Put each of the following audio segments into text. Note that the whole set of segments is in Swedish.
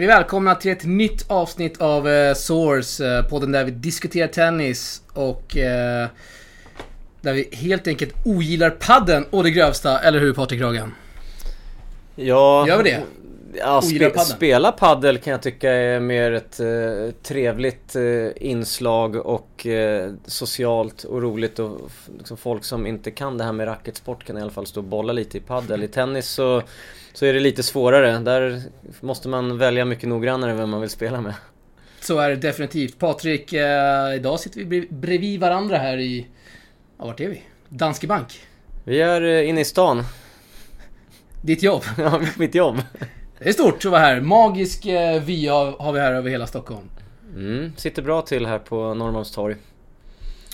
Säger vi välkomna till ett nytt avsnitt av eh, Source, eh, podden där vi diskuterar tennis och eh, där vi helt enkelt ogillar padden och det grövsta, eller hur Patrik Ragan? Ja, Gör vi det? Ja, spe, spela paddel kan jag tycka är mer ett eh, trevligt eh, inslag och eh, socialt och roligt och liksom folk som inte kan det här med racketsport kan i alla fall stå och bolla lite i paddel. I tennis så, så är det lite svårare. Där måste man välja mycket noggrannare vem man vill spela med. Så är det definitivt. Patrik, eh, idag sitter vi bredvid varandra här i... Ja, vart är vi? Danske Bank. Vi är eh, inne i stan. Ditt jobb. Ja, mitt jobb. Det är stort att vara här. Magisk eh, vy har vi här över hela Stockholm. Mm, sitter bra till här på Norrmalmstorg.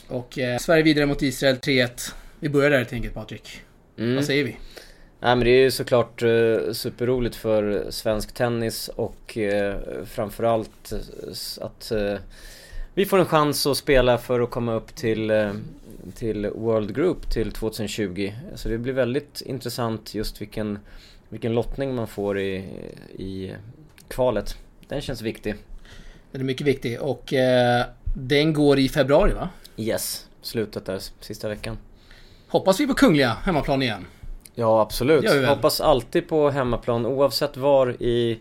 Och eh, Sverige vidare mot Israel 3-1. Vi börjar där helt enkelt Patrik. Mm. Vad säger vi? Nej men det är ju såklart eh, superroligt för svensk tennis och eh, framförallt eh, att eh, vi får en chans att spela för att komma upp till, eh, till World Group till 2020. Så det blir väldigt intressant just vilken, vilken lottning man får i, i kvalet. Den känns viktig. Den är mycket viktig och eh, den går i februari va? Yes, slutet där, sista veckan. Hoppas vi på Kungliga hemmaplan igen. Ja absolut. Hoppas alltid på hemmaplan oavsett var i,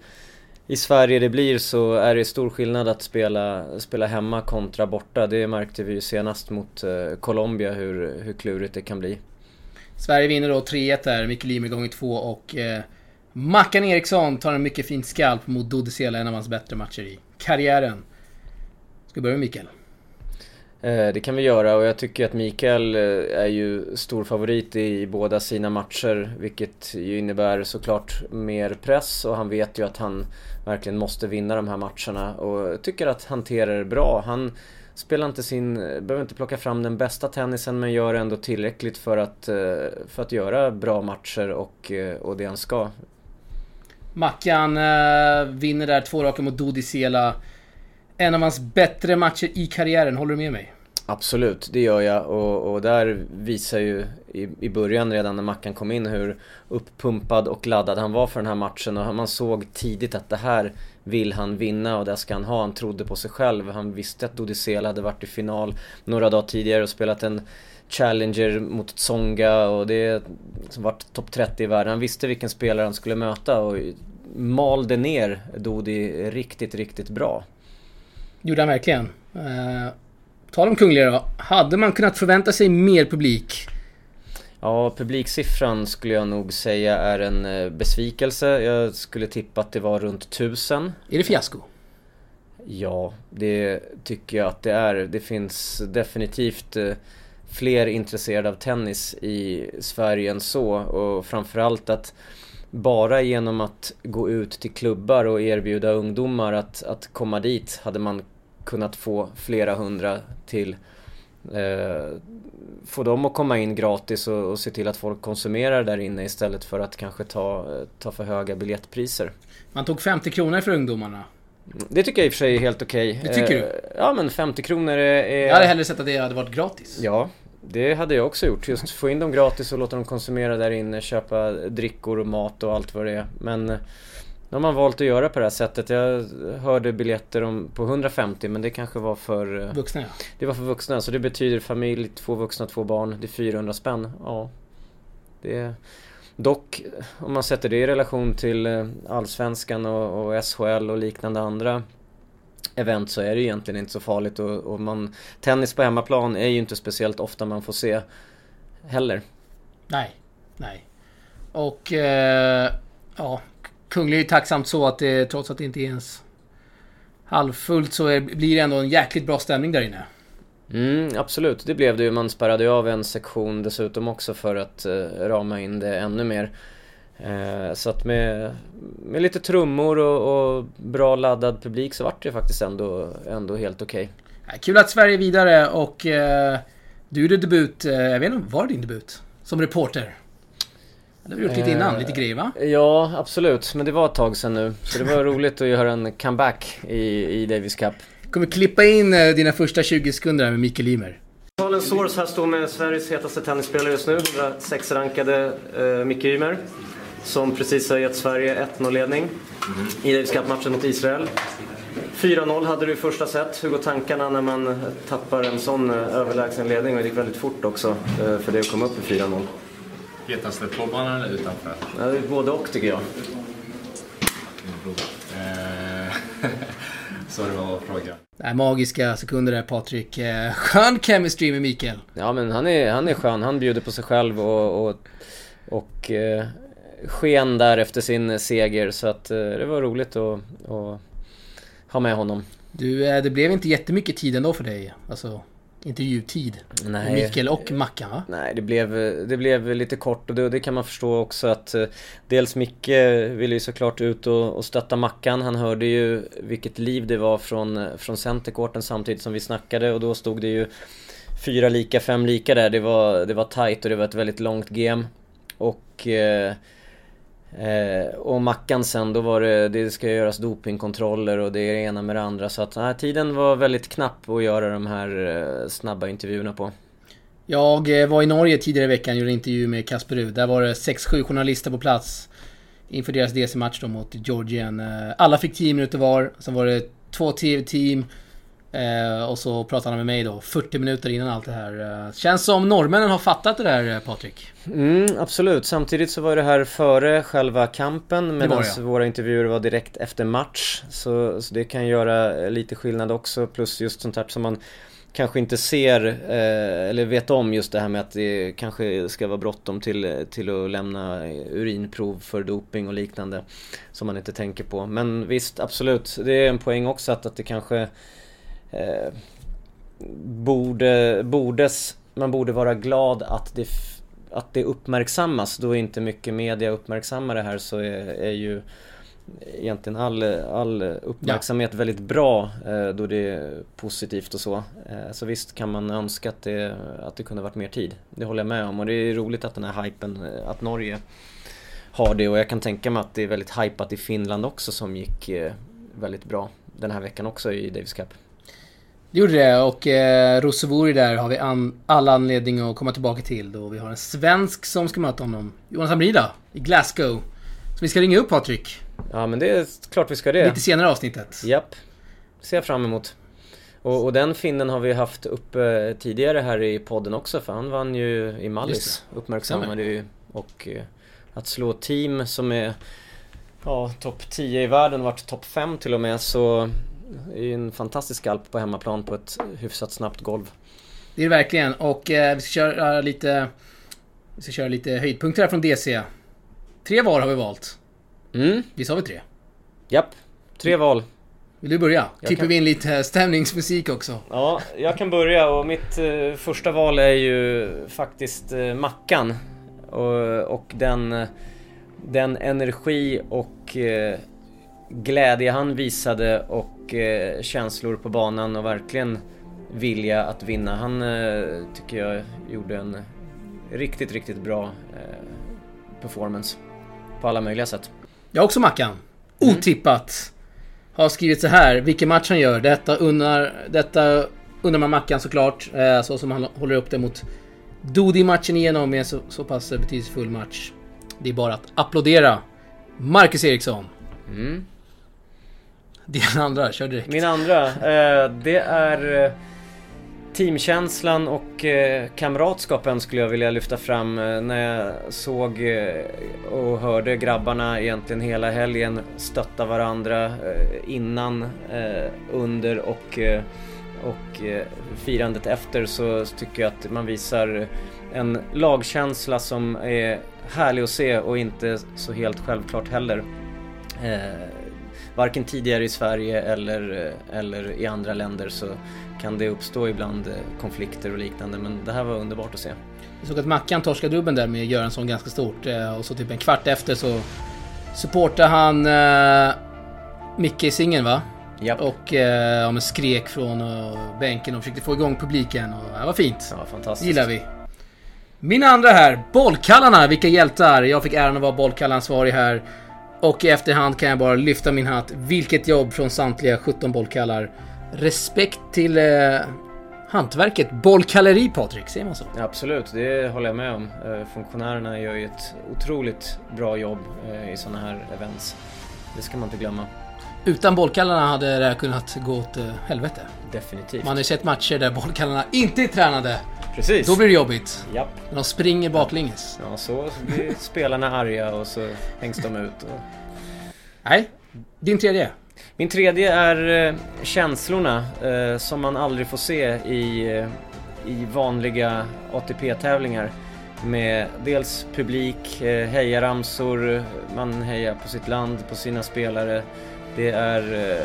i Sverige det blir så är det stor skillnad att spela, spela hemma kontra borta. Det märkte vi ju senast mot eh, Colombia hur, hur klurigt det kan bli. Sverige vinner då 3-1 där, Micke Ymer gånger två och eh, Mackan Eriksson tar en mycket fin skalp mot Dodicela, en av hans bättre matcher i karriären. Ska vi börja med Mikael? Eh, det kan vi göra och jag tycker att Mikael eh, är ju stor favorit i båda sina matcher vilket ju innebär såklart mer press och han vet ju att han verkligen måste vinna de här matcherna och jag tycker att hanterar det bra. Han spelar inte sin, behöver inte plocka fram den bästa tennisen men gör ändå tillräckligt för att, eh, för att göra bra matcher och, eh, och det han ska. Mackan äh, vinner där två raka mot Dodicela. En av hans bättre matcher i karriären, håller du med mig? Absolut, det gör jag och, och där visar ju i, i början redan när Mackan kom in hur uppumpad och laddad han var för den här matchen och man såg tidigt att det här vill han vinna och det ska han ha. Han trodde på sig själv. Han visste att Dodicel hade varit i final några dagar tidigare och spelat en Challenger mot Tsonga och det som varit topp 30 i världen. Han visste vilken spelare han skulle möta och malde ner Dodi riktigt, riktigt bra. Gjorde han verkligen. Eh, Tal om Kungliga då. Hade man kunnat förvänta sig mer publik? Ja, publiksiffran skulle jag nog säga är en eh, besvikelse. Jag skulle tippa att det var runt tusen. Är det fiasko? Ja, det tycker jag att det är. Det finns definitivt eh, fler intresserade av tennis i Sverige än så och framförallt att bara genom att gå ut till klubbar och erbjuda ungdomar att, att komma dit hade man kunnat få flera hundra till eh, få dem att komma in gratis och, och se till att folk konsumerar där inne istället för att kanske ta, eh, ta för höga biljettpriser. Man tog 50 kronor för ungdomarna. Det tycker jag i och för sig är helt okej. Det tycker Eh, du? Ja men 50 kronor är... är... Jag hade hellre sett att det hade varit gratis. Ja, det hade jag också gjort. Just få in dem gratis och låta dem konsumera där inne, köpa drickor och mat och allt vad det är. Men eh, nu har man valt att göra på det här sättet. Jag hörde biljetter om, på 150 men det kanske var för... eh, Vuxna ja. Det var för vuxna, så det betyder familj, två vuxna, två barn. Det är 400 spänn. Ja. Det är... Dock, om man sätter det i relation till eh, Allsvenskan och, och SHL och liknande andra event så är det egentligen inte så farligt och, och man... Tennis på hemmaplan är ju inte speciellt ofta man får se heller. Nej. Nej. Och... Eh, ja. Kungliga är ju tacksamt så att det, trots att det inte är ens halvfullt så är, blir det ändå en jäkligt bra stämning där inne. Mm, absolut, det blev det ju. Man spärrade ju av en sektion dessutom också för att eh, rama in det ännu mer. Eh, så att med, med lite trummor och, och bra laddad publik så vart det faktiskt ändå, ändå helt okej. Ja, Kul att Sverige är vidare och eh, du gjorde debut, eh, jag vet inte, var det din debut? Som reporter? Det har vi gjort lite innan, Eh, lite grejer va? Ja, absolut. Men det var ett tag sedan nu. Så det var roligt att göra en comeback i, i Davis Cup. Kommer klippa in eh, dina första 20 sekunder här med Mikael Ymer. Talen Source här står med Sveriges hetaste tennisspelare just nu, 106-rankade uh, Micke Ymer. som precis har gett Sverige 1-0-ledning mm. i Davis Cup-matchen mot Israel. 4-0 hade du i första set. Hur går tankarna när man tappar en sån eh, överlägsen ledning? Och det gick väldigt fort också eh, för dig att komma upp i 4-0. Hetast på banan eller utanför? Ja, både och tycker jag. Så det var frågan. Nej, magiska sekunder där Patrik. Eh, skön chemistry med Mikael. Ja men han är, han är skön. Han bjuder på sig själv och, och, och eh, sken där efter sin seger. Så att eh, det var roligt att, att ha med honom. Du, eh, det blev inte jättemycket tid ändå för dig. Alltså intervjutid. Nej. Mikael och Mackan va? Nej, det blev, det blev lite kort och det, det kan man förstå också att eh, dels Micke ville ju såklart ut och, och stötta Mackan. Han hörde ju vilket liv det var från, från centercourten samtidigt som vi snackade och då stod det ju fyra lika, fem lika där. Det var, det var tight och det var ett väldigt långt game. Och eh, Eh, och Mackan sen, då var det, det ska göras dopingkontroller och det är det ena med det andra. Så att nej, tiden var väldigt knapp att göra de här eh, snabba intervjuerna på. Jag eh, var i Norge tidigare i veckan och gjorde en intervju med Kasper Rud. Där var det 6-7 journalister på plats inför deras DC-match då mot Georgien. Eh, alla fick 10 minuter var. Sen var det två TV-team Eh, och så pratade han med mig då 40 minuter innan allt det här. Eh, känns som norrmännen har fattat det där eh, Patrik. Mm, absolut. Samtidigt så var det här före själva kampen medan våra intervjuer var direkt efter match. Så, så, det kan göra lite skillnad också. Plus just sånt här som man kanske inte ser eh, eller vet om just det här med att det kanske ska vara bråttom till, till att lämna urinprov för doping och liknande. Som man inte tänker på. Men visst, absolut. Det är en poäng också att, att det kanske eh, borde, bordes, man borde vara glad att det, att det uppmärksammas. Då inte mycket media uppmärksammar det här så är, är ju egentligen all, all uppmärksamhet ja. väldigt bra eh, då det är positivt och så. Eh, så visst kan man önska att det, att det kunde varit mer tid. Det håller jag med om och det är roligt att den här hypen, att Norge har det och jag kan tänka mig att det är väldigt hypat i Finland också som gick eh, väldigt bra den här veckan också i Davis Cup. Det gjorde det och eh, Rosevori där har vi an, alla anledning att komma tillbaka till då vi har en svensk som ska möta honom. Jonas Amrida i Glasgow. Så vi ska ringa upp Patrik. Ja men det är klart vi ska det. Lite senare avsnittet. Japp. Ser jag fram emot. Och, och, den finnen har vi haft uppe tidigare här i podden också för han vann ju i Mallis. Uppmärksammade ju. Och eh, att slå team som är ja, topp 10 i världen, vart topp 5 till och med så det är ju en fantastisk skalp på hemmaplan på ett hyfsat snabbt golv. Det är det verkligen och eh, vi ska köra lite... Vi ska köra lite höjdpunkter här från DC. Tre val har vi valt. Mm. Visst har vi tre? Japp, tre val. Vill du börja? Klipper kan... vi in lite stämningsmusik också? Ja, jag kan börja och mitt eh, första val är ju faktiskt eh, Mackan. Och, och den, den energi och eh, glädje han visade och eh, känslor på banan och verkligen vilja att vinna. Han eh, tycker jag gjorde en riktigt, riktigt bra eh, performance på alla möjliga sätt. Jag också Mackan. Mm. Otippat. Har skrivit så här, vilken match han gör. Detta undrar, detta undrar man Mackan såklart. Eh, så som han håller upp det mot Dodi-matchen igenom med så, så pass betydelsefull match. Det är bara att applådera. Marcus Eriksson. Mm. Din andra, kör direkt. Min andra, eh, det är eh, teamkänslan och eh, kamratskapen skulle jag vilja lyfta fram eh, när jag såg eh, och hörde grabbarna egentligen hela helgen stötta varandra eh, innan, eh, under och, och firandet efter så tycker jag att man visar en lagkänsla som är härlig att se och inte så helt självklart heller varken tidigare i Sverige eller, eller i andra länder så kan det uppstå ibland eh, konflikter och liknande men det här var underbart att se. Jag såg att Mackan torskade dubben där med Göransson ganska stort eh, och så typ en kvart efter så supportade han uh, Micke i singeln va? Japp. Och uh, ja, skrek från uh, bänken och försökte få igång publiken och det var fint. Ja, fantastiskt. gillar vi. Min andra här, bollkallarna, vilka hjältar! Jag fick äran att vara bollkallansvarig här. Och i efterhand kan jag bara lyfta min hatt. Vilket jobb från samtliga 17 bollkallar. Respekt till eh, hantverket bollkalleri Patrik, säger man så? Absolut, det håller jag med om. Eh, funktionärerna gör ju ett otroligt bra jobb eh, i sådana här events. Det ska man inte glömma. Utan bollkallarna hade det här kunnat gå åt eh, helvete. Definitivt. Man har ju sett matcher där bollkallarna inte är tränade. Precis. Då blir det jobbigt. Japp. När de springer baklänges. Ja, så blir spelarna arga och så hängs de ut. Och... Nej, din tredje. Min tredje är eh, känslorna eh, som man aldrig får se i, eh, i vanliga ATP-tävlingar. Med dels publik, eh, hejaramsor, man hejar på sitt land, på sina spelare. Det är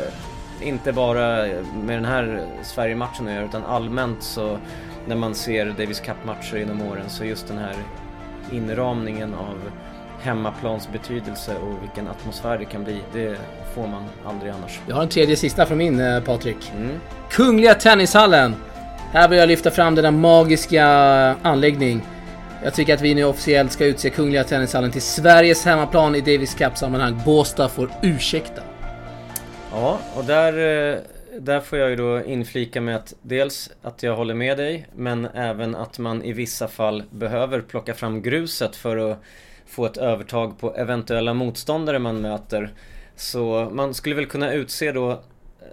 inte bara med den här Sverige-matchen att göra utan allmänt så när man ser Davis Cup-matcher genom åren så just den här inramningen av hemmaplans betydelse och vilken atmosfär det kan bli, det får man aldrig annars. Jag har en tredje sista från min eh, Patrik. Mm. Kungliga Tennishallen. Här vill jag lyfta fram denna magiska anläggning. Jag tycker att vi nu officiellt ska utse Kungliga Tennishallen till Sveriges hemmaplan i Davis Cup-sammanhang. Båstad får ursäkta. Ja, och där, eh, där får jag ju då inflika med att dels att jag håller med dig, men även att man i vissa fall behöver plocka fram gruset för att få ett övertag på eventuella motståndare man möter. Så man skulle väl kunna utse då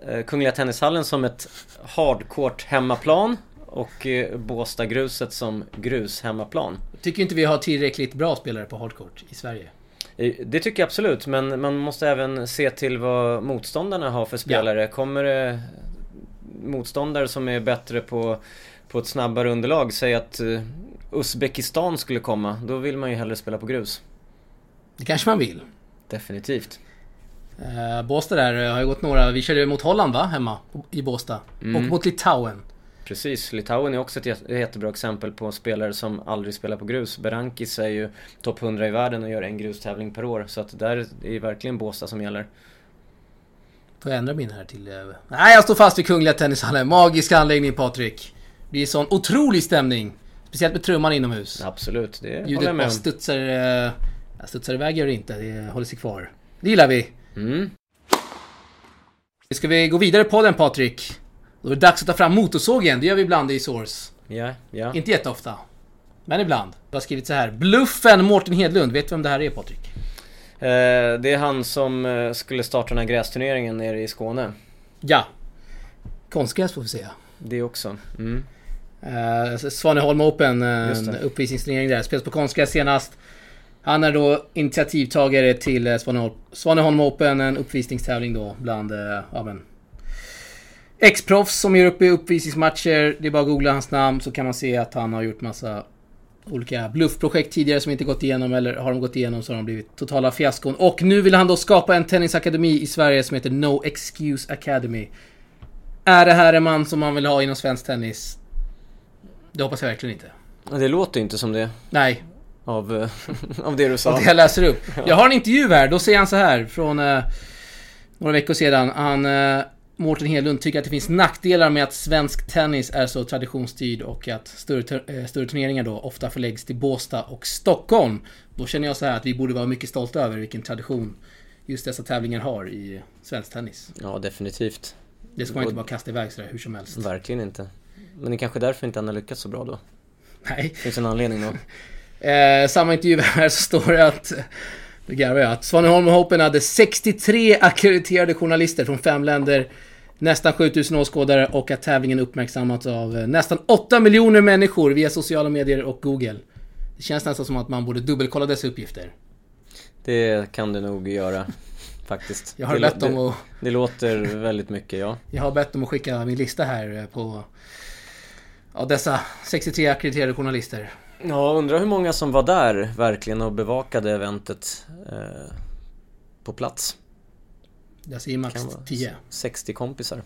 eh, Kungliga Tennishallen som ett hardcourt hemmaplan och eh, Båstadgruset som grus hemmaplan. Tycker inte vi har tillräckligt bra spelare på hardcourt i Sverige. Eh, Det tycker jag absolut, men man måste även se till vad motståndarna har för spelare. Kommer det motståndare som är bättre på, på ett snabbare underlag, säg att eh, Uzbekistan skulle komma, då vill man ju hellre spela på grus. Det kanske man vill. Definitivt. Uh, Båstad där eh, har ju gått några, vi körde mot Holland va, hemma i Båstad. Mm. Och mot Litauen. Precis, Litauen är också ett jät- ett jättebra exempel på spelare som aldrig spelar på grus. Berankis är ju topp 100 i världen och gör en grustävling per år. Så att där är det verkligen Båstad som gäller. Får jag ändra min här till... Uh... Nej, jag står fast vid Kungliga Tennishallen. Magisk anläggning Patrik. Det blir sån otrolig stämning. Speciellt med trumman inomhus. Absolut, det håller Ljudet jag med om. studsar... Uh... Ja, studsar iväg gör det inte, det håller sig kvar. Det gillar vi. Mm. Ska vi gå vidare på den Patrik? Då är det dags att ta fram motorsågen, det gör vi ibland i Source. Ja, ja. Inte jätteofta. Men ibland. Jag har skrivit så här. Bluffen Mårten Hedlund. Vet du vem det här är Patrik? Eh, det är han som eh, skulle starta den här grästurneringen nere i Skåne. Ja. Konstgräs får vi säga. Det också. Mm. Uh, Svaneholm Open, det. uppvisningsturnering där. Spelas på konstgräs senast. Han är då initiativtagare till uh, Svaneholm, Svaneholm Open, en uppvisningstävling då bland, uh, ja men... Ex-proffs som gör upp i uppvisningsmatcher. Det är bara att googla hans namn så kan man se att han har gjort massa olika bluffprojekt tidigare som inte gått igenom eller har de gått igenom så har de blivit totala fiaskon. Och nu vill han då skapa en tennisakademi i Sverige som heter No Excuse Academy. Är det här en man som man vill ha inom svensk tennis? Det hoppas jag verkligen inte. Det låter inte som det Nej, av, eh, av det du sa. det jag läser upp. Jag har en intervju här, då säger han så här från eh, några veckor sedan. Han, eh, Mårten Hedlund tycker att det finns nackdelar med att svensk tennis är så traditionsstyrd och att större, eh, större turneringar då ofta förläggs till Båstad och Stockholm. Då känner jag så här att vi borde vara mycket stolta över vilken tradition just dessa tävlingar har i svensk tennis. Ja, definitivt. Det ska man inte bara kasta iväg sådär hur som helst. Verkligen inte. Men det är kanske därför inte han har lyckats så bra då. Nej. Finns en anledning då. Eh, samma intervju här så står det att... Nu garvar jag. Att Svaneholm Open hade 63 akkrediterade journalister från fem länder. Nästan 7000 åskådare och att tävlingen uppmärksammats av eh, nästan 8 miljoner människor via sociala medier och Google. Det känns nästan som att man borde dubbelkolla dessa uppgifter. Det kan du nog göra. Faktiskt. Jag har det, bett dem att, det låter väldigt mycket, ja. jag har bett dem att skicka min lista här eh, på... Ja, dessa 63 akkrediterade journalister. Ja, undrar hur många som var där verkligen och bevakade eventet eh, på plats. Jag säger max Kan vara 10. 60 kompisar.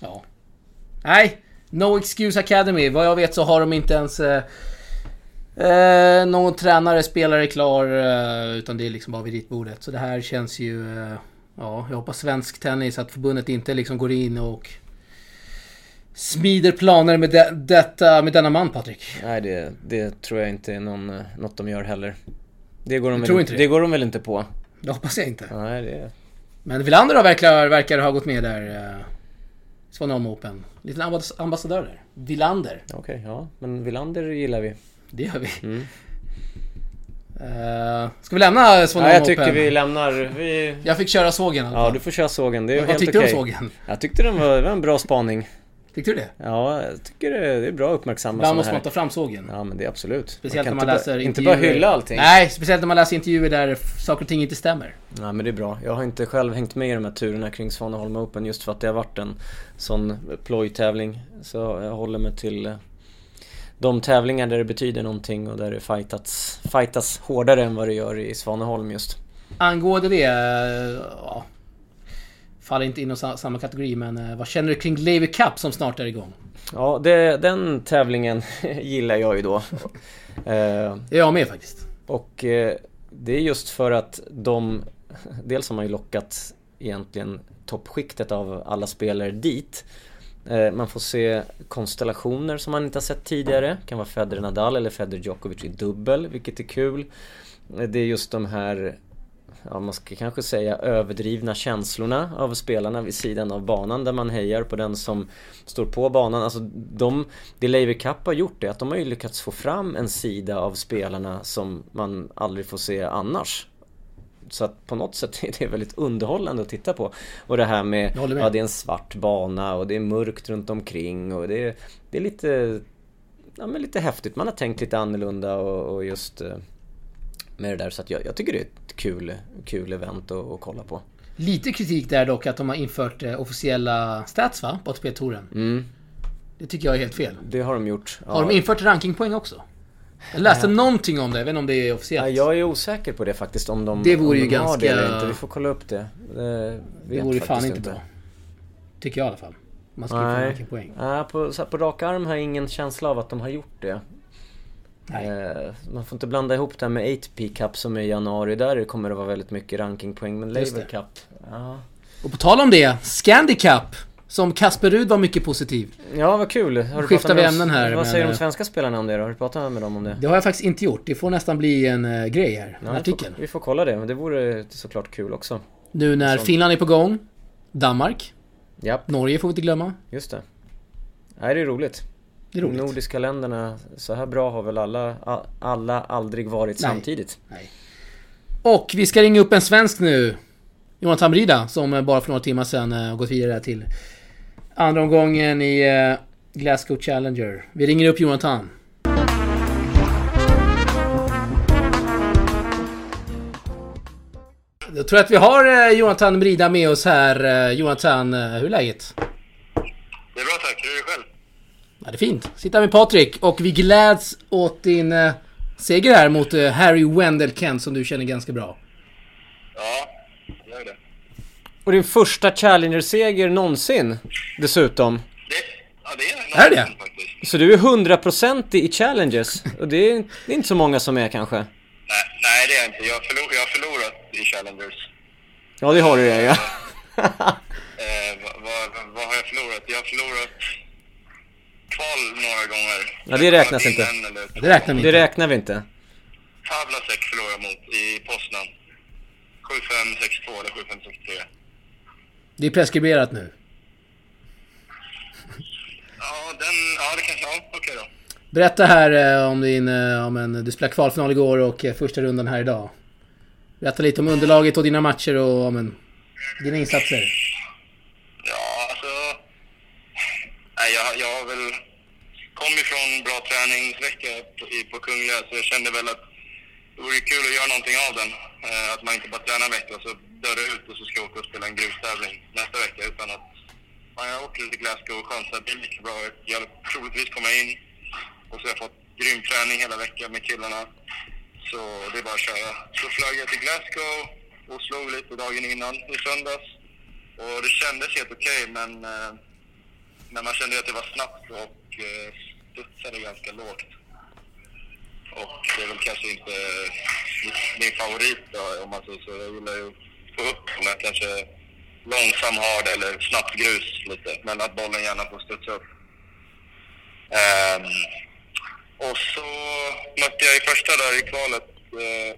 Ja. Nej, No Excuse Academy. Vad jag vet så har de inte ens eh, eh, någon tränare, spelare klar. Eh, utan det är liksom bara vid ritbordet. Så det här känns ju... Eh, ja, jag hoppas svensk tennis att förbundet inte liksom går in och smider planer med, de, detta, med denna man Patrik. Nej, det, det tror jag inte är någon, eh, något de gör heller. Det går, de väl, inte det? det går de väl inte på? Det hoppas jag inte. Nej, det... Men Wilander verkar, verkar ha gått med där. Eh, Svaneholm Open. Liten ambass- ambassadör där. Villander. Okej, ja. Men Villander gillar vi. Det gör vi. Mm. Uh, ska vi lämna Ja, Svaneholm jag tycker Open? vi lämnar... Vi... Jag fick köra sågen i alla Ja, fall. du får köra sågen. Det är Vad helt tyckte du om sågen? Jag tyckte den var, det var en bra spaning. Tyckte du det? Ja, jag tycker det, är bra att uppmärksamma Ibland måste här. man ta fram sågen. Ja, men det är absolut. Speciellt kan när man inte läser bara, Inte intervjuer. bara hylla allting. Nej, speciellt när man läser intervjuer där saker och ting inte stämmer. Ja, men det är bra. Jag har inte själv hängt med i de här turerna kring Svaneholm Open just för att det har varit en sån plojtävling. Så jag håller mig till eh, de tävlingar där det betyder någonting och där det fightats, fightas hårdare än vad det gör i Svaneholm just. Angående det, eh, ja, faller inte inom sa- samma kategori, men eh, vad känner du kring Lever Cup som snart är igång? Ja, det, den tävlingen gillar jag ju då. Eh, jag med faktiskt. Och eh, det är just för att de, dels har man ju lockat egentligen toppskiktet av alla spelare dit. Eh, man får se konstellationer som man inte har sett tidigare. Det kan vara Federer Nadal eller Federer Djokovic i dubbel, vilket är kul. Eh, Det är just de här, ja man ska kanske säga överdrivna känslorna av spelarna vid sidan av banan där man hejar på den som står på banan. Alltså de, det Laver Cup har gjort är att de har ju lyckats få fram en sida av spelarna som man aldrig får se annars. Så att på något sätt är det väldigt underhållande att titta på. Och det här med, med. ja det är en svart bana och det är mörkt runt omkring och det är, det är lite, ja men lite häftigt. Man har tänkt lite annorlunda och, och just eh, med det där. Så jag, jag tycker det är ett kul, kul event att, att kolla på. Lite kritik där dock att de har infört eh, officiella stats va? På ATP-touren. Mm, Det tycker jag är helt fel. det har de gjort. Ja. Har de infört rankingpoäng också? Jag läste någonting om det, inte om det är officiellt. Ja, jag är osäker på det faktiskt om de, Det vore om ju de har det ganska- eller inte. Vi får kolla upp det. Det, det vet vore fan inte bra. Tycker jag i alla fall. Man ska ju få rankingpoäng. Nej, på, på rak arm har jag ingen känsla av att de har gjort det. Eh, man får inte blanda ihop det här med ATP Cup som är i januari. Där kommer det vara väldigt mycket rankingpoäng. Men det. Cup, ja. Och på tal om det, Scandi Cup. Som Kasper Rud var mycket positiv. Ja, vad kul. Har du skiftar vi ämnen här, Vad men, säger de svenska spelarna om det då? Har du pratat med dem om det? Det har jag faktiskt inte gjort. Det får nästan bli en uh, grej här. En Ja, vi, artikel. får, vi får kolla det. Men det vore såklart kul också. Nu när Sånt. Finland är på gång. Danmark. Japp, Norge får vi inte glömma. just det. Nej, det är roligt. Det är roligt. De nordiska länderna, så här bra har väl alla, alla aldrig varit Nej. samtidigt. Nej. Och vi ska ringa upp en svensk nu. Jonathan Brida som bara för några timmar sedan eh, har gått vidare till andra omgången i eh, Glasgow Challenger. Vi ringer upp Jonathan. Då tror jag att vi har eh, Jonathan Brida med oss här. Jonathan, hur är läget? Det är bra tack, hur är det själv? Ja, det är fint. Sitter med Patrik och vi gläds åt din eh, seger här mot eh, Harry Wendell Kent som du känner ganska bra. Ja, gör det. Och din första Challenger-seger någonsin dessutom. det ja, det är Är det? Faktiskt. Så du är 100% i Challenges. Och det är, det är inte så många som är kanske. Nej, nej, det är jag inte. Jag har, förlor, jag har förlorat i Challengers. Ja, det har du det ja. Eh, vad, vad, vad har jag förlorat? Jag har förlorat kval några gånger. Ja, det räknas inte. Det räknar vi Det inte. räknar vi inte. Pavlasek förlorade jag mot i Poznan. 7562 eller 7563. Det är preskriberat nu. Ja, den... Ja, det kanske... Ja, okej då. Berätta här eh, om din... eh, Om en, du spelade kvalfinal igår och eh, första rundan här idag. Berätta lite om underlaget och dina matcher och om en, dina insatser. Ja, alltså... Nej, jag, jag har väl... Kom ifrån bra träningsvecka på, på Kungliga, så jag kände väl att det vore kul att göra någonting av den. Eh, att man inte bara tränar en vecka och så dör det ut och så ska jag åka och spela en grustävling nästa vecka. Utan att man har åkt lite till Glasgow och chansat att blir lika bra. Jag troligtvis komma in och så har jag fått grym träning hela veckan med killarna. Så det är bara att köra. Så flög jag till Glasgow och slog lite dagen innan i söndags. Och det kändes helt okej, men, eh, men man kände att det var snabbt och eh, studsade ganska lågt. Och det är väl kanske inte min favorit då, om man säger så. Jag gillar ju att få upp med kanske långsam hard eller snabbt grus lite, men att bollen gärna får studsa upp. Ehm, och så mötte jag i första där i kvalet eh,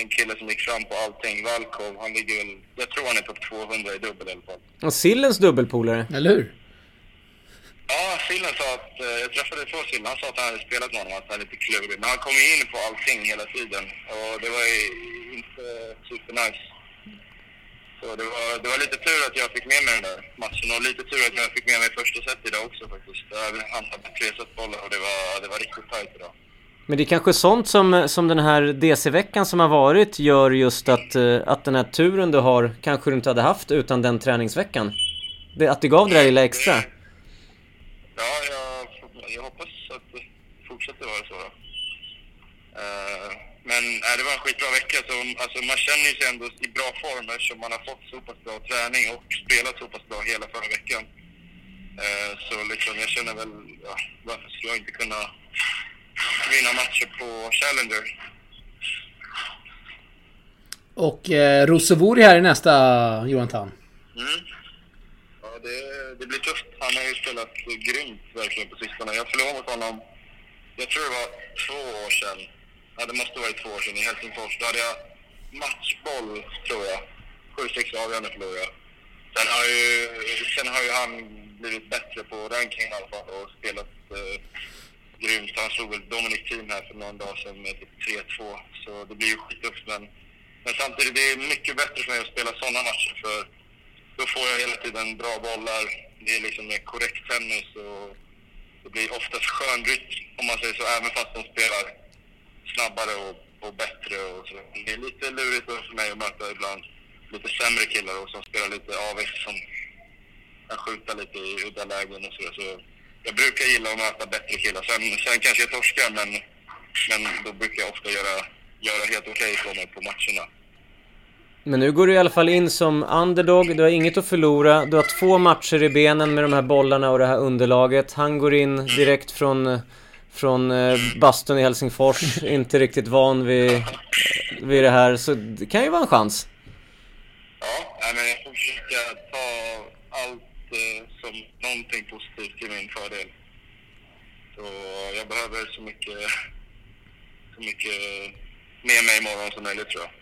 en kille som gick fram på allting, Valkov. Han ligger väl, jag tror han är topp 200 i dubbel i alla fall. Och Sillens dubbelpolare. Eller hur? Ja, Sillen sa att, eh, jag träffade två Sillen, han sa att han hade spelat med honom, att han är lite klurig. Men han kom ju in på allting hela tiden och det var ju inte supernice. Så det var, det var lite tur att jag fick med mig den där matchen och lite tur att jag fick med mig första set idag också faktiskt. Han hade tre setbollar och det var, det var riktigt tajt idag. Men det är kanske sånt som, som den här DC-veckan som har varit gör just att, eh, att den här turen du har kanske du inte hade haft utan den träningsveckan. Det, att det gav det där lilla extra. Ja, jag, jag hoppas att det fortsätter vara så. Då. Eh, men nej, det var en skitbra vecka. Så, alltså, man känner sig ändå i bra form eftersom man har fått så pass bra träning och spelat så pass bra hela förra veckan. Eh, så liksom, jag känner väl, ja, varför skulle jag inte kunna vinna matcher på Challenger? Och eh, Rosevori här i nästa, Johan Tan. Mm. Ja, det, det blir tufft. Han har ju spelat grymt verkligen på sistone. Jag förlorade mot honom, jag tror det var två år sedan. Ja, det måste varit två år sedan i Helsingfors. Då hade jag matchboll, tror jag. 7-6 avgörande förlorade jag. Sen har, ju, sen har ju han blivit bättre på rankingen i alla fall och spelat eh, grymt. Han slog väl Dominic Thiem här för någon dag sedan med typ 3-2. Så det blir ju skittufft. Men, men samtidigt, det är mycket bättre för mig att spela sådana matcher. För då får jag hela tiden bra bollar. Det är liksom mer korrekt tennis och det blir oftast skön rytm om man säger så, även fast de spelar snabbare och, och bättre. Och så. Det är lite lurigt för mig att möta ibland lite sämre killar och som spelar lite AVX som kan skjuta lite i udda lägen och sådär. Så jag brukar gilla att möta bättre killar. Sen, sen kanske jag torskar, men, men då brukar jag ofta göra, göra helt okej okay mig på matcherna. Men nu går du i alla fall in som underdog, du har inget att förlora, du har två matcher i benen med de här bollarna och det här underlaget. Han går in direkt från, från eh, bastun i Helsingfors, inte riktigt van vid, vid det här, så det kan ju vara en chans. Ja, men jag får försöka ta allt eh, som någonting positivt till min fördel. Så jag behöver så mycket, så mycket med mig imorgon som möjligt tror jag.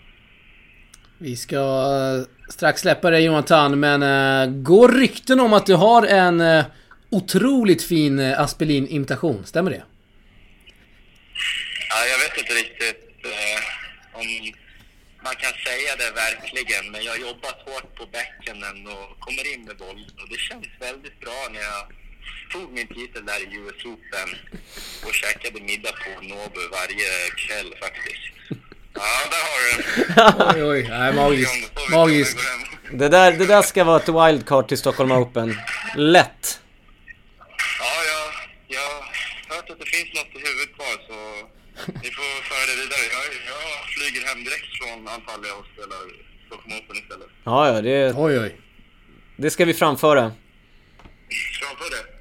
Vi ska eh, strax släppa dig Jonathan, men uh, går rykten om att du har en uh, otroligt fin uh, Aspelin-imitation. Stämmer det? Ja, jag vet inte riktigt om man kan säga det verkligen, men jag har jobbat hårt på bäckenen och kommer in med boll. Och det känns väldigt bra när jag tog min titel där i US Open och käkade middag på Nobu varje kväll faktiskt. Ja, där har du den. Oj, oj. Nej, magiskt. Magiskt. Det där, det där ska vara ett wildcard till Stockholm Open. Lätt. Ja, jag, jag har hört att det finns något i huvudet kvar så vi får föra det vidare. Jag, jag flyger hem direkt från Antalya och spelar Stockholm Open istället. Ja, ja, det, Oj, oj. det ska vi framföra. Framför det.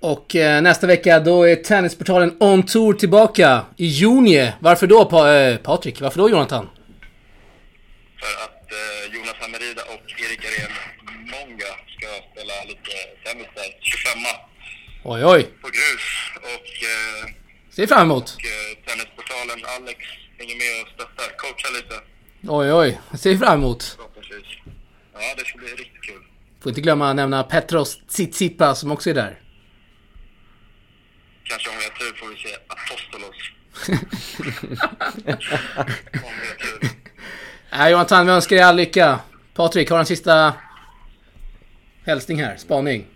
Och eh, nästa vecka då är Tennisportalen On Tour tillbaka i juni. Varför då pa eh, Patrik? Varför då Jonathan? För att eh, Jonathan Merida och Erik Arén Många ska spela lite tennis där. 25 Oj, oj. på grus. Och, eh, Ser fram emot. och eh, Tennisportalen Alex hänger med och stöttar. Coachar lite Oj, oj. Ser fram emot. Ja, det ska bli riktigt kul. Får inte glömma att nämna Petros Tsitsipa som också är där. Kanske om vi har tur får vi se Apostolos. om vi har tur. Nej, Jonathan, vi önskar dig all lycka. Patrik, har du en sista hälsning här? Spaning?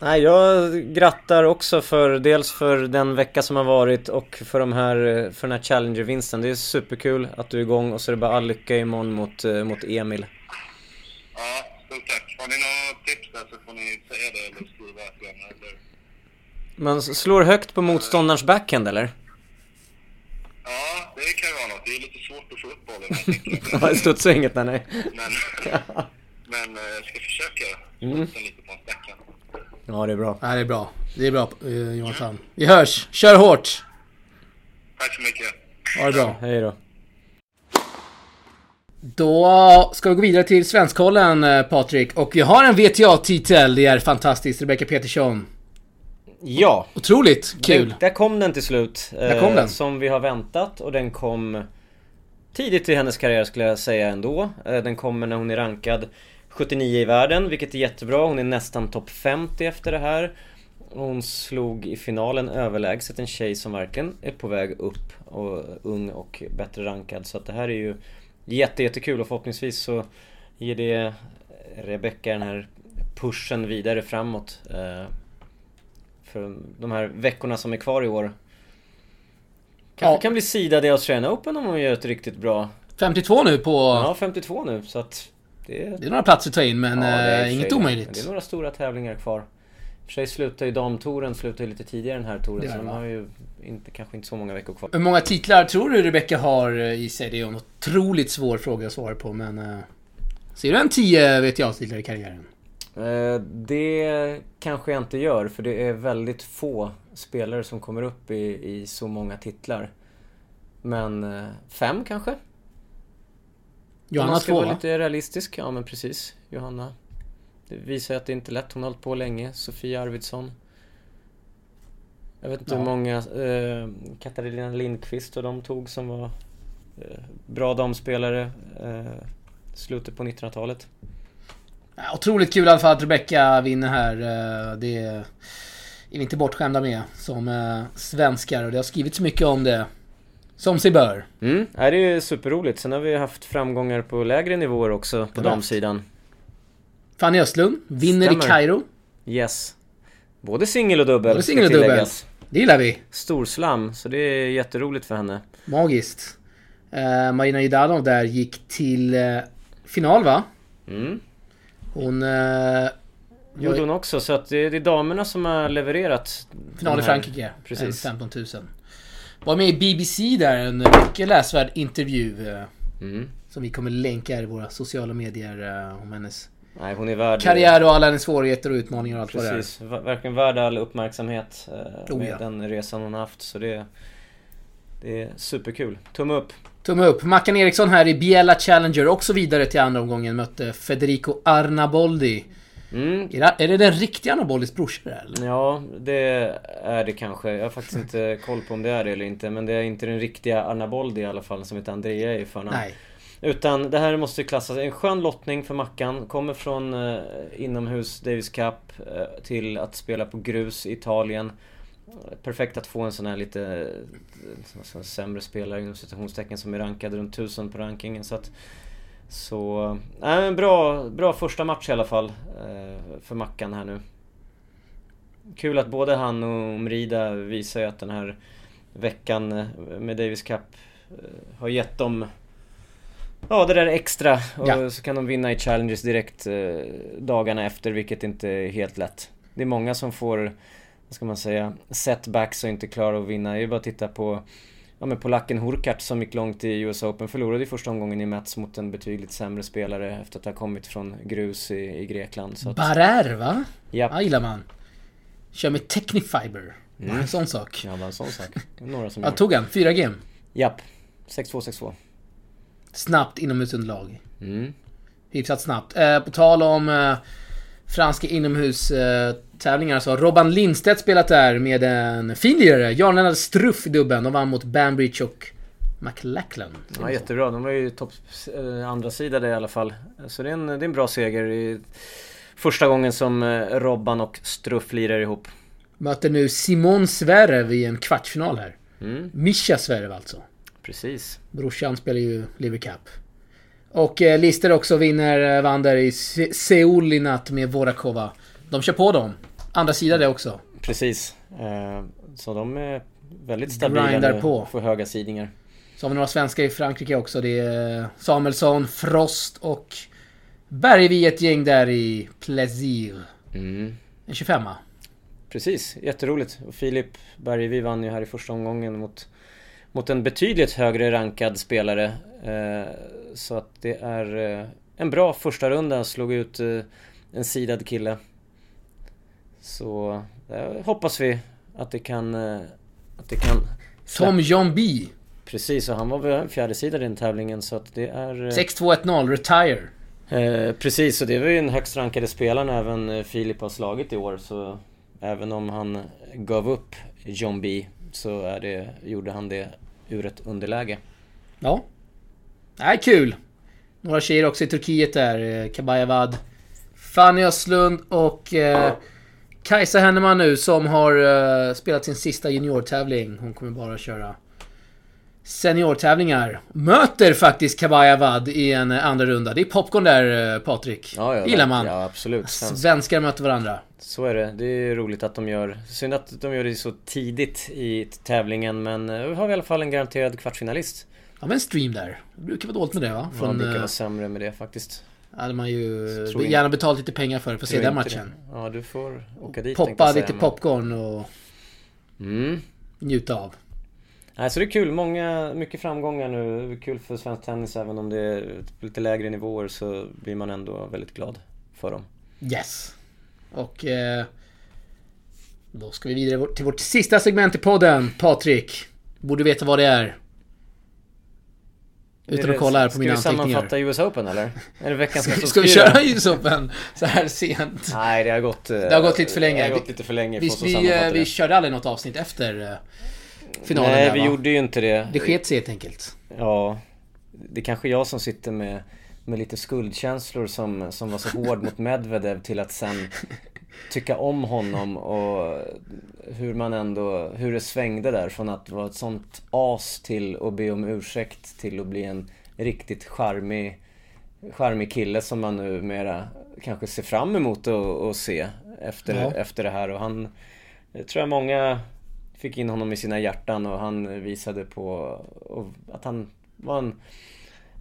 Nej, jag grattar också för dels för den vecka som har varit och för de här, för den här Challenger-vinsten. Det är superkul att du är igång och så är det bara all lycka imorgon mot, eh, mot Emil. Ja, stort tack. Har ni några tips där så får ni säga det eller skriva. Eller... Man slår högt på motståndarens backhand eller? Ja, det kan ju vara något. Det är lite svårt att få upp bollen. Ja, det studsar inget där nej. Men, men eh, jag ska försöka Mm. lite på backhand. Ja, det är bra. Nej, det är bra. Det är bra, eh, Jonathan. Vi hörs. Kör hårt! Tack så mycket. Ha det bra. Hej då. Då ska vi gå vidare till Svenskkollen, eh, Patrik. Och vi har en VTA-titel. Det är fantastiskt. Rebecca Petersson. Ja. Otroligt kul. Den, där kom den till slut. Där kom eh, den. Som vi har väntat och den kom tidigt i hennes karriär skulle jag säga ändå. Eh, den kommer när hon är rankad 79 i världen, vilket är jättebra. Hon är nästan topp 50 efter det här. Hon slog i finalen överlägset en tjej som verkligen är på väg upp och ung och bättre rankad. Så att det här är ju jätte, jättekul och förhoppningsvis så ger det Rebecca den här pushen vidare framåt. För de här veckorna som är kvar i år. Kanske Ja. kan bli sidad i Australian Open om hon gör ett riktigt bra... 52 nu på... Ja, 52 nu så att... Det, Det är några platser att ta in men Ja, är eh, inget sig- omöjligt. Det är några stora tävlingar kvar. För sig slutar ju damtouren slutar ju lite tidigare den här touren så de har ju inte, kanske inte så många veckor kvar. Hur många titlar tror du Rebecca har eh, i sig? Det är en otroligt svår fråga att svara på men... eh, Ser du en 10 vet jag titlar i karriären? Eh, det kanske jag inte gör för det är väldigt få spelare som kommer upp i, i så många titlar. Men eh, fem kanske? Johanna man ska 2 vara va? lite realistisk, ja men precis. Johanna. Det visar att det inte är lätt. Hon har hållit på länge. Sofia Arvidsson. Jag vet inte Ja. hur många eh, Katarina Lindqvist och de tog som var eh, bra damspelare eh, slutet på 1900-talet. Ja, otroligt kul i alla fall att Rebecca vinner här. eh, Det är vi inte bortskämda med som eh, svenskar och det har skrivits mycket om det. Som sig bör. Mm, det är superroligt. Sen har vi haft framgångar på lägre nivåer också på damsidan. Fanny Östlund vinner Stämmer. i Kairo. Yes. Både singel och dubbel. Både singel och dubbel. Det gillar vi. Storslam, så det är jätteroligt för henne. Magiskt. Eh, Marina Jidalov där gick till eh, final va? Mm. Hon... Eh, Gjorde hon också, så att det, det är damerna som har levererat. final i Frankrike. Precis. En 15 000. Var med i BBC där, en mycket läsvärd intervju. Eh, Mm. som vi kommer länka i våra sociala medier eh, om hennes Nej, hon är värd... karriär och alla hennes svårigheter och utmaningar och allt vad det är. Precis, Ver- verkligen värd all uppmärksamhet eh, Oh, med ja. den resan hon har haft. Så det, det är superkul. Tumme upp. Tumme upp. Mackan Eriksson här i Biella Challenger också vidare till andra omgången. Mötte Federico Arnaboldi. Mm. Är det, den riktiga Arnaboldis brorsa eller? Ja, det är det kanske. Jag har faktiskt inte koll på om det är det eller inte. Men det är inte den riktiga Arnaboldi i alla fall som heter Andrea i förnamn. Nej. Utan det här måste klassas, en skön lottning för Mackan. Kommer från eh, inomhus Davis Cup eh, till att spela på grus i Italien. Perfekt att få en sån här lite eh, sån här sämre spelare inom citationstecken som är rankad runt 1000 på rankingen. Så att, så, äh, en bra, bra första match i alla fall eh, för Mackan här nu. Kul att både han och Mrida visar ju att den här veckan eh, med Davis Cup eh, har gett dem Ja, det där extra och Ja. så kan de vinna i challenges direkt eh, dagarna efter, vilket inte är helt lätt. Det är många som får, vad ska man säga, setbacks och inte klarar att vinna. Det är ju bara att titta på Ja men polacken Hurkacz som gick långt i US Open förlorade i första omgången i Mats mot en betydligt sämre spelare efter att ha kommit från grus i, i Grekland. Så att, Barer va? ja, Ja, gillar man. Kör med Technifiber. Bara Mm. en sån sak. ja, bara en sån sak. Några som gör. tog han? Fyra game. Japp. 6-2, 6-2. Snabbt inomhusunderlag. Mm. Hyfsat snabbt. Eh, på tal om eh, franska inomhustävlingar så har Robban Lindstedt spelat där med en fin lirare. Jan-Lennart Struff i dubben. De vann mot Banbridge och McLachlan. Ja, jättebra. De var ju topp eh, andra sida där i alla fall. Så det är en, det är en bra seger. i Första gången som eh, Robban och Struff lirar ihop. Möter nu Simon Zverev i en kvartsfinal här. Mm, Mischa Zverev alltså. precis. Brorsan spelar ju Lever Cup. Och eh, Lister också vinner, eh, vann där i Se- Seoul i natt med Vorakova. De kör på dem. Andra sidan det också. Precis. Eh, Så de är väldigt stabila Grindar på. får höga sidningar. Så har vi några svenskar i Frankrike också. Det är Samuelsson, Frost och Bergvi ett gäng där i Plaisir. Mm. En 25 Precis, jätteroligt. Och Filip Bergevi vann ju här i första omgången mot, mot en betydligt högre rankad spelare. Eh, så att det är eh, en bra första runda, slog ut eh, en sidad kille. Så eh, hoppas vi att det kan... Att det kan Tom John B. Precis, och han var väl en fjärde sida i den tävlingen så att det är... eh, 6-2-1-0, retire. Eh, precis, och det var ju den högst rankade spelaren även Filip har slagit i år. Så även om han gav upp John B så är det, gjorde han det ur ett underläge. Ja. Nej, kul. Några tjejer också i Turkiet där. eh, Kabayavad. Fanny Östlund och eh, Kajsa Henneman nu som har eh, spelat sin sista juniortävling. Hon kommer bara köra seniortävlingar. Möter faktiskt Kabayavad i en eh, andra runda. Det är popcorn där eh, Patrik. Ja, ja, Gillar man. Ja, absolut. Svenskar möter varandra. så är det. Det är roligt att de gör... Synd att de gör det så tidigt i tävlingen men vi har i alla fall en garanterad kvartsfinalist. Ja men en stream där. Det brukar vara dåligt med det va? Från, Från, Man brukar eh, vara sämre med det faktiskt. hade man ju gärna betalt lite pengar för, för att se den matchen. det. Ja, du får åka dit Poppa säga, lite men- popcorn och Mm. njuta av. Nej, så det är kul. Många, mycket framgångar nu. Det kul för svensk tennis även om det är lite lägre nivåer så blir man ändå väldigt glad för dem. Yes. Och eh, då ska vi vidare till vårt sista segment i podden. Patrik, borde veta vad det är. Utan att kolla här på mina Ska vi anteckningar. sammanfatta US Open eller? Är det veckans mest Ska vi köra US Open så här sent? Nej, det har gått... eh, Det har gått lite för länge. Det har gått lite för länge Vi, vi, eh, vi det. körde aldrig något avsnitt efter eh, finalen Nej, där, vi va? gjorde ju inte det. Det sket sig helt enkelt. Ja, det är kanske jag som sitter med, med lite skuldkänslor som, som var så hård mot Medvedev till att sen tycka om honom och hur man ändå, hur det svängde där från att vara ett sånt as till att be om ursäkt till att bli en riktigt charmig, charmig kille som man numera kanske ser fram emot att, se efter, Ja. efter det här och han, jag tror jag många fick in honom i sina hjärtan och han visade på att han var en,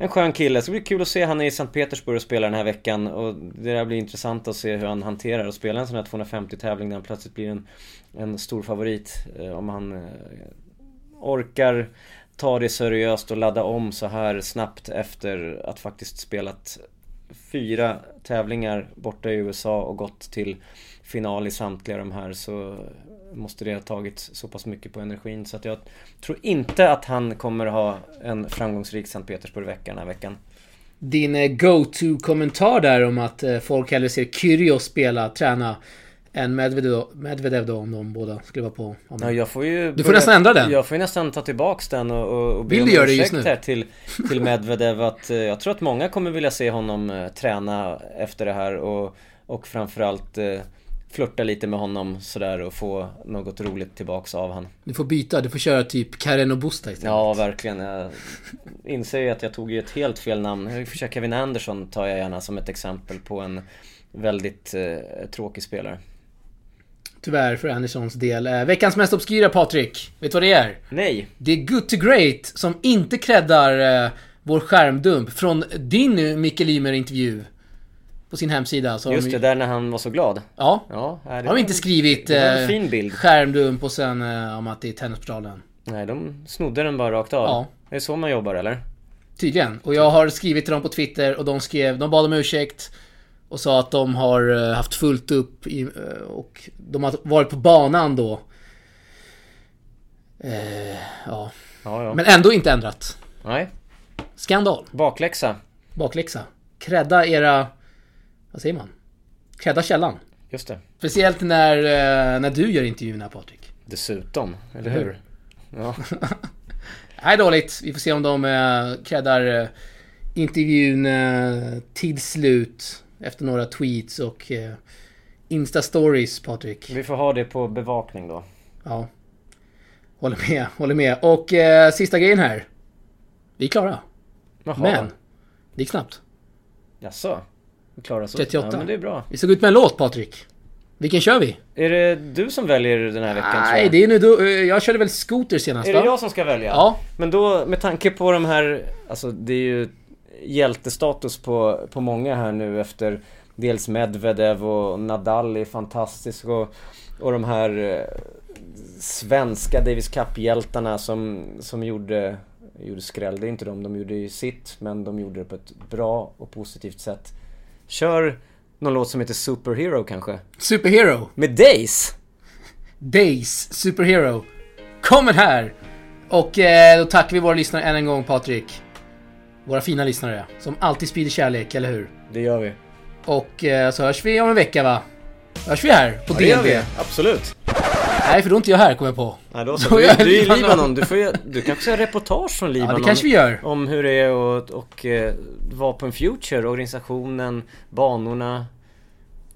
en skön kille. Så det blir kul att se han är i Sankt Petersburg och spelar den här veckan och det där blir intressant att se hur han hanterar att spela en sån här 250 tävling där han plötsligt blir en, en stor favorit. Eh, om han eh, orkar ta det seriöst och ladda om så här snabbt efter att faktiskt spelat fyra tävlingar borta i USA och gått till final i samtliga de här så måste det ha tagit så pass mycket på energin så att jag tror inte att han kommer ha en framgångsrik Sankt Petersburg-vecka den här veckan. Din eh, go-to-kommentar där om att eh, folk hellre ser Kyrgios spela, träna, än Medvedev, Medvedev då om de båda skulle vara på. Ja, jag får ju Du får nästan ändra den. Jag får ju nästan ta tillbaks den och, och, och be Vill om ursäkt här till, till Medvedev att eh, jag tror att många kommer vilja se honom träna efter det här och, och framförallt eh, flirta lite med honom sådär och få något roligt tillbaks av han. Du får byta, du får köra typ Karen och Busta istället. Ja, verkligen. Jag inser ju att jag tog ju ett helt fel namn. Kevin Anderson tar jag gärna som ett exempel på en väldigt eh, tråkig spelare. Tyvärr för Anderssons del. Eh, veckans mest obskyra Patrik. Vet du vad det är? Nej! Det är Good to Great som inte creddar eh, vår skärmdump från din Micke Lymer intervju På sin hemsida. Så Just de, det, där när han var så glad. Ja. Ja, Har de inte skrivit en eh, fin bild. skärmdump och sen eh, om att det är Tennisportalen? Nej, de snodde den bara rakt av. Ja. Det är så man jobbar eller? Tydligen. Och jag har skrivit till dem på Twitter och de skrev, de bad om ursäkt. Och sa att de har eh, haft fullt upp i, och de har varit på banan då. Eh, ja. Ja, ja. Men ändå inte ändrat. Nej. Skandal. Bakläxa. Bakläxa. Credda era... Vad säger man? Credda källan. Just det. Speciellt när, eh, när du gör intervjuerna Patrik. Dessutom, eller Eller hur? Ja. Nej, dåligt. Vi får se om de eh, creddar eh, intervjun eh, till slut. Efter några tweets och eh, Insta-stories, Patrik. Vi får ha det på bevakning då. Ja. Håller med, håller med. Och eh, sista grejen här. Vi är klara. Jaha. Men, det gick snabbt. Jaså? Vi klarar så? 38. Ja, men det är bra. Vi gå ut med en låt, Patrik. Vilken kör vi? Är det du som väljer den här veckan Nej, det är nu då, eh, Jag körde väl Scooter senast, Är va? det jag som ska välja? Ja. Men då med tanke på de här, alltså det är ju hjältestatus på, på många här nu efter dels Medvedev och Nadal är fantastisk och, och de här eh, svenska Davis Cup-hjältarna som, som gjorde, gjorde skräll. Det är inte de, de gjorde ju sitt men de gjorde det på ett bra och positivt sätt. Kör någon låt som heter Superhero kanske? Superhero. Med Days! Days Superhero. Kommer här! Och eh, då tackar vi våra lyssnare än en gång, Patrik. Våra fina lyssnare. Som alltid sprider kärlek, eller hur? Det gör vi. Och eh, så hörs vi om en vecka, va? Hörs vi här på Ja, det gör DNB? vi. Absolut. Nej, för då är inte jag här, kommer jag på. Nej, då så. Då Du, gör du är i Libanon. Du, får ju, du kanske ska reportage från Libanon. Ja, det kanske vi gör. Om hur det är och, och eh, vara på en Future, organisationen, banorna.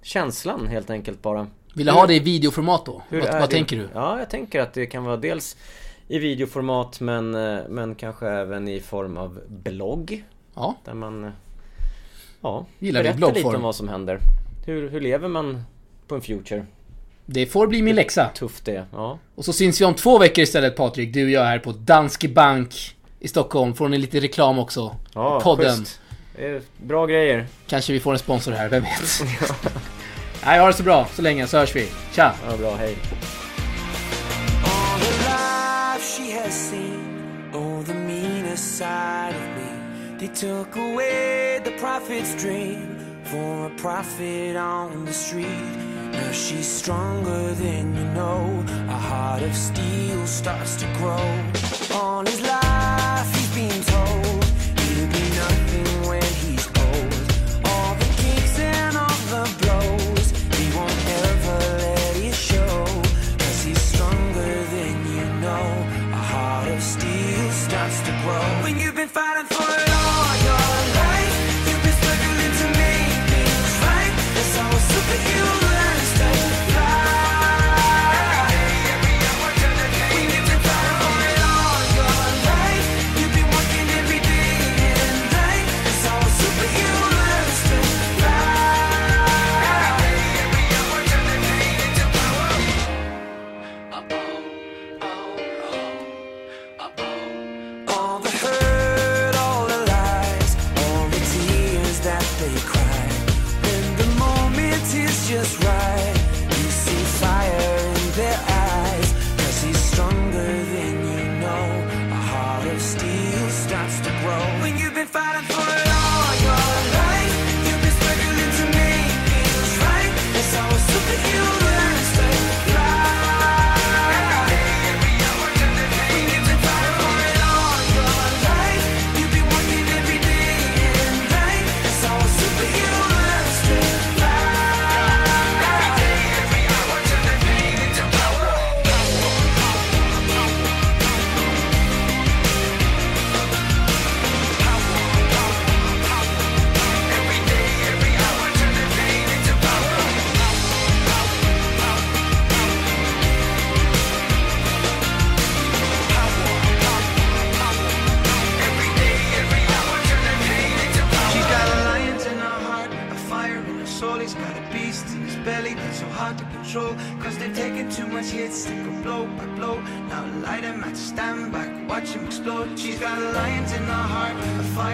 Känslan helt enkelt bara. Vill du ha det i videoformat då? Hur vad är vad tänker du? Ja, jag tänker att det kan vara dels i videoformat men, eh, men kanske även i form av blogg. Ja, Där man eh, ja, Gillar berättar lite om vad som händer. Hur, hur lever man på en future? Det får bli min läxa. Tufft det. Ja. Och så syns vi om två veckor istället Patrik, du och jag här på Danske Bank i Stockholm. Får ni lite reklam också. Ja, Podden. schysst. Bra grejer. Kanske vi får en sponsor här, vem vet? Nej, ha det så bra så länge så hörs vi. Tja! Ja, bra, hej. All the life she has seen, the meanest side of me. They took away the prophet's dream for a prophet on the street. Now she's stronger than you know. A heart of steel starts to grow. on his life grow. When you've been fighting for it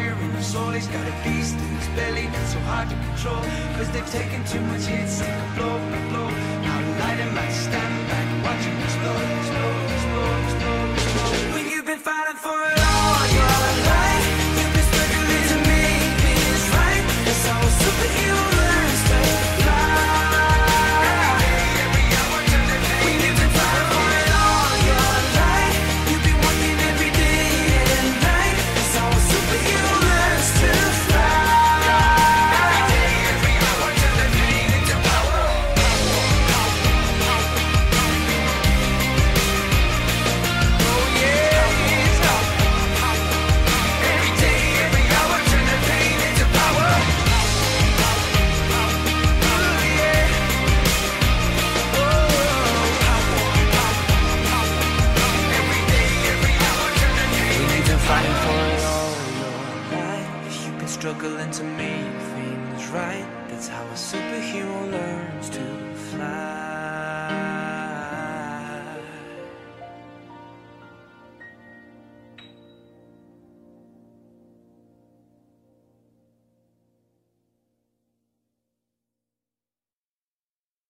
fire in his soul. He's got a beast in his belly that's so hard to control. Cause they've taken too much hits, take a blow, a blow. Now the light in him